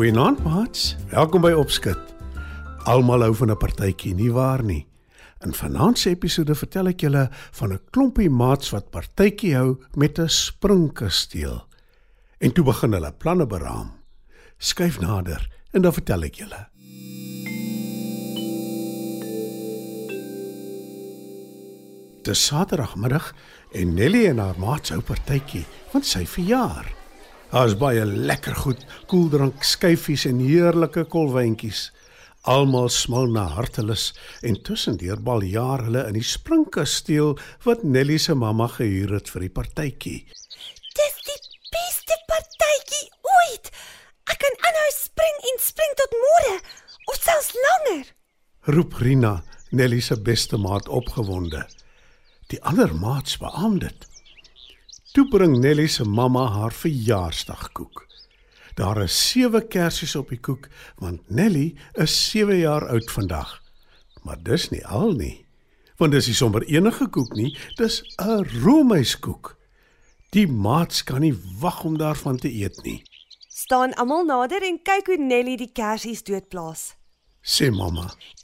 Goeienaand, maats. Welkom by Opskud. Almal hou van 'n partytjie, nie waar nie? In vanaand se episode vertel ek julle van 'n klompie maats wat partytjie hou met 'n springkasteel. En toe begin hulle planne beraam. Skyf nader en dan vertel ek julle. Dis Saterdagmiddag en Nelly en haar maats hou partytjie want sy verjaar. Daar's baie lekker goed, koeldrank, skyfies en heerlike kolwyntjies. Almal smal na hartelus en tussendeur bal jaar hulle in die springkasteel wat Nelly se mamma gehuur het vir die partytjie. Dis die beste partytjie ooit. Ek kan aanhou spring en spring tot môre of selfs langer. Roep Rina, Nelly se beste maat opgewonde. Die ander maats beamoen dit. Toe bring Nelly se mamma haar verjaarsdagkoek. Daar is 7 kersies op die koek want Nelly is 7 jaar oud vandag. Maar dis nie al nie. Want dis nie sommer enige koek nie, dis 'n roomyskoek. Die maats kan nie wag om daarvan te eet nie, Staan almal nader en kyk hoe Nelly die kersies doodplaas. sê mamma.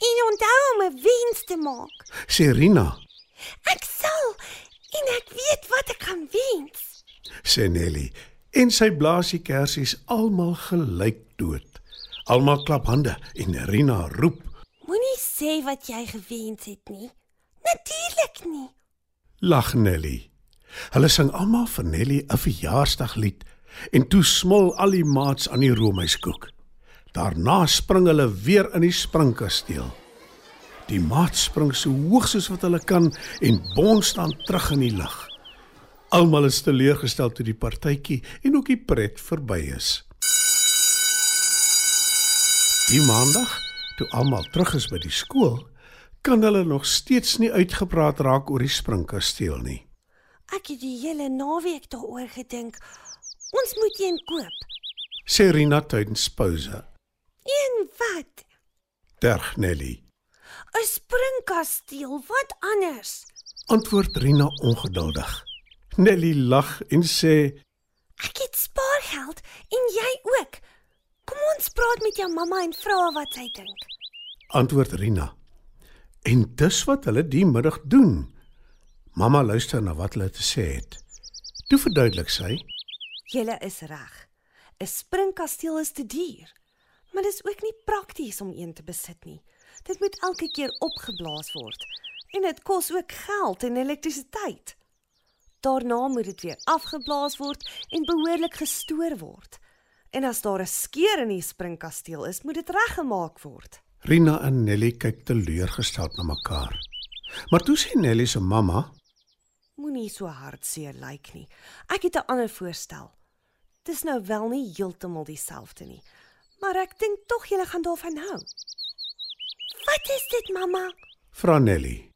En onthou om 'n wens te maak. Sê Rina, Ek sal en ek weet wat ek gaan wens. sê Nelly en sy blaas die kersies almal gelyk dood. Almal klap hande en Rina roep: Moenie sê wat jy gewens het nie. Natuurlik nie. Lag Nelly. Hulle sing almal vir Nelly 'n verjaarsdaglied en toe smil al die maats aan die roomyskoek. Daarna spring hulle weer in die springkasteel. Die maats spring so hoog soos wat hulle kan en bons dan terug in die lug. Almal is teleurgestel toe die partytjie en ook die pret verby is. Die maandag, toe almal terug is by die skool, kan hulle nog steeds nie uitgepraat raak oor die springkasteel nie. Ek het die hele naweek daaroor gedink. Ons moet een koop. sê Rina tydens pouse. Een wat? Terg Nelly. 'n Springkasteel, wat anders? Antwoord Rina ongeduldig. Nelly lag en sê: Ek het spaargeld en jy ook. Kom ons praat met jou mamma en vra wat sy dink. Antwoord Rina. En dis wat hulle die middag doen. Mamma luister na wat hulle te sê het. Toe verduidelik sy: Julle is reg. 'n Springkasteel is te duur. Maar dis ook nie prakties om een te besit nie. Dit moet elke keer opgeblaas word en dit kos ook geld en elektrisiteit. Daarna moet dit weer afgeblaas word en behoorlik gestoor word. En as daar 'n skeur in die springkasteel is, moet dit reggemaak word. Rina en Nelly kyk teleurgesteld na mekaar. Maar toe sê Nelly se mamma: Moenie so hartseer lyk nie. Ek het 'n ander voorstel. Dis nou wel nie heeltemal dieselfde nie, maar ek dink tog julle gaan daarvan hou. Wat is dit, mamma? "Vra Nelly.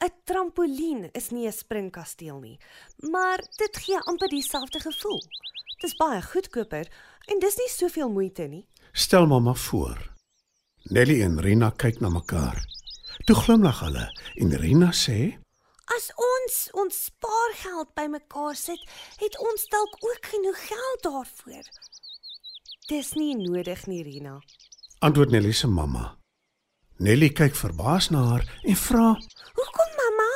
'n Trampolien is nie 'n springkasteel nie, maar dit gee amper dieselfde gevoel. Dis baie goedkoper en dis nie soveel moeite nie. Stel mamma voor." Nelly en Rina kyk na mekaar. Toe glimlag hulle en Rina sê: As ons ons spaargeld bymekaar sit, het ons dalk ook genoeg geld daarvoor. Dis nie nodig nie, Rina. Antwoord Nelly se mamma. Nelly kyk verbaas na haar en vra: Hoekom, mamma?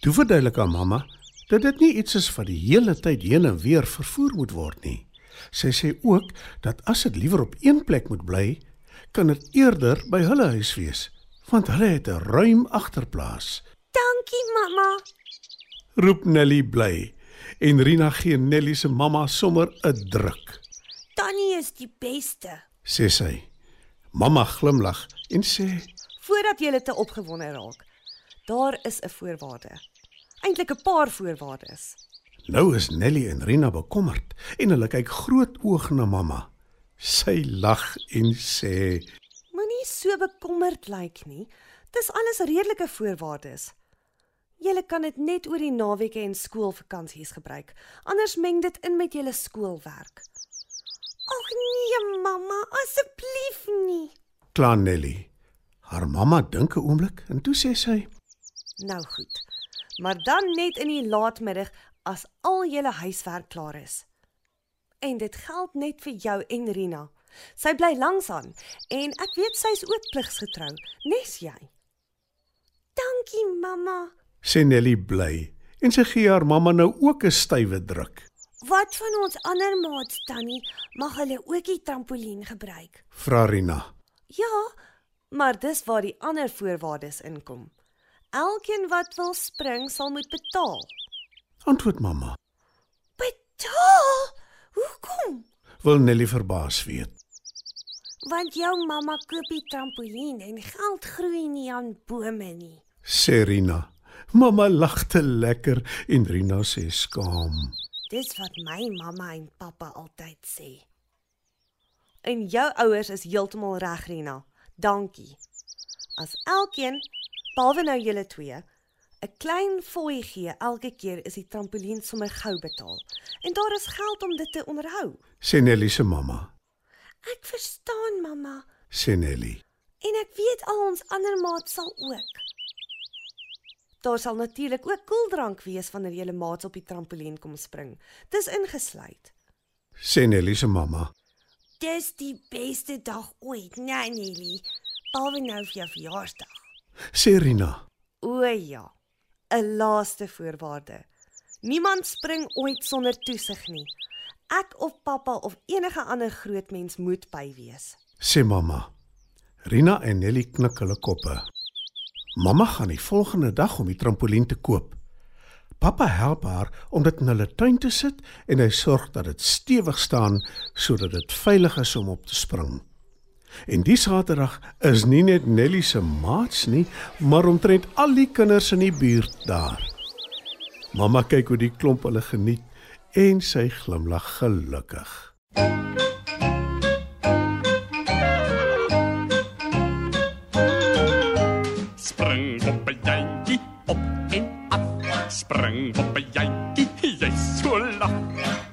"Toe verduidelik haar mamma dat dit nie iets is wat die hele tyd heen en weer vervoer moet word nie. Sy sê ook dat as dit liewer op een plek moet bly, kan dit eerder by hulle huis wees, want hulle het 'n ruim agterplaas." Dankie, mamma. Roep Nelly bly en Rina gee Nelly se mamma sommer 'n druk, Tannie is die beste. sê sy. Mamma glimlag en sê: Voordat jy te opgewonde raak. Daar is 'n voorwaarde. Eintlik 'n paar voorwaardes. Nou is Nelly en Rina bekommerd en hulle kyk groot oog na mamma. Sy lag en sê: Moenie so bekommerd lyk nie. Dis alles redelike voorwaardes. Julle kan dit net oor die naweke en skoolvakansies gebruik. Anders meng dit in met julle skoolwerk. Ag nee, mamma, asseblief nie. Kla Nelly. Haar mamma dink 'n oomblik en toe sê sy: Nou goed. Maar dan net in die laatmiddag as al julle huiswerk klaar is. En dit geld net vir jou en Rina. Sy bly langs aan en ek weet sy's ook pligsgetrou, nes jy. Dankie mamma. Sê Nelly bly en sy gee haar mamma nou ook 'n stywe druk. Wat van ons ander maats tannie, mag hulle ook die trampolien gebruik? Vra Rina. Ja, maar dis waar die ander voorwaardes inkom. Elkeen wat wil spring sal moet betaal. Antwoord mamma. Betaal? Hoekom? Wil Nelly verbaas weet. Want jou mamma koop die trampolien en geld groei nie aan bome nie. Sê Rina. Mamma lag te lekker en Rina sê skaam. Dis wat my mamma en pappa altyd sê. En jou ouers is heeltemal reg, Rina. Dankie. As elkeen, behalwe nou julle twee, 'n klein fooi gee elke keer is die trampolien sommer gou betaal. En daar is geld om dit te onderhou. Sê Nelly se mamma. Ek verstaan, mamma. Sê Nelly. En ek weet al ons ander maats sal ook. Daar sal natuurlik ook koeldrank wees wanneer julle maats op die trampolien kom spring. Dis ingesluit. Sê Nelly se mamma. Dis die beste dag ooit, nee Nelly. Behalwe nou vir jou verjaarsdag. Sê Rina. O ja. 'n Laaste voorwaarde. Niemand spring ooit sonder toesig nie. Ek of pappa of enige ander groot mens moet by wees. Sê mamma. Rina en Nelly knik hulle koppe. Mamma gaan die volgende dag om die trampolien te koop. Pappa help haar om dit in hulle tuin te sit en hy sorg dat dit stewig staan sodat dit veilig is om op te spring. En die Saterdag is nie net Nelly se maats nie, maar omtrent al die kinders in die buurt daar. Mamma kyk hoe die klomp hulle geniet en sy glimlag gelukkig. Spring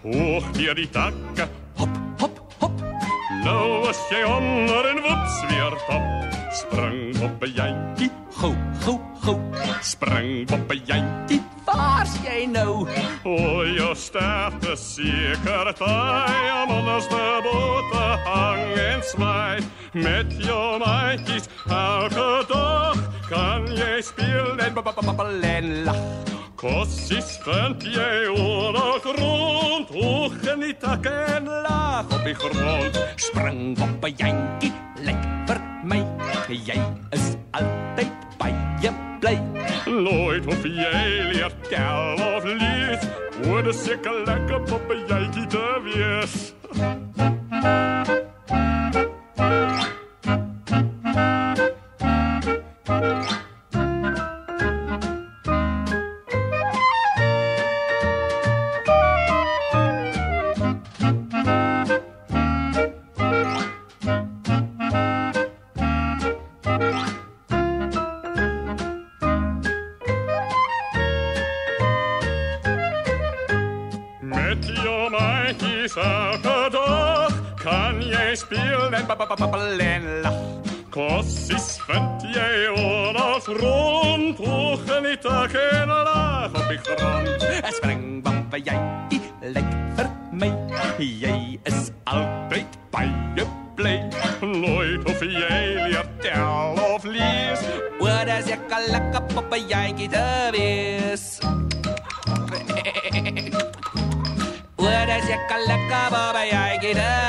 Hoog deur die takke, hop hop hop. Nou as jy onder en woeps weer top. Spring op 'n jantjie, Gou, gou, gou. spring op 'n jantjie. Waar's jy nou? O, jou stert is seker taai om anders de bote hang en swaai. Met jou maatjies elke dag kan jy speel en Babbel en lag. Kossies vind jy oor grond, hoog in die takke en laag op die grond. Spring op 'n jantjie, lyk vir my. Jy is altyd baie bly. Nooit hoef jy leer tel of lees, word seker lekker op 'n jytjie te wees. Met jou maatjies elke dag kan jy speel en Babbel en lag. Kossies vind jy oral rond, hoog in die takke en laag op die grond. Spring op 'n jantjie, lyk vir my. Jy is Altyd baie bly, nooit hoef jy leer tel of lees. Wat as ek al lekker op 'n jantjie te wees? Wat as ek al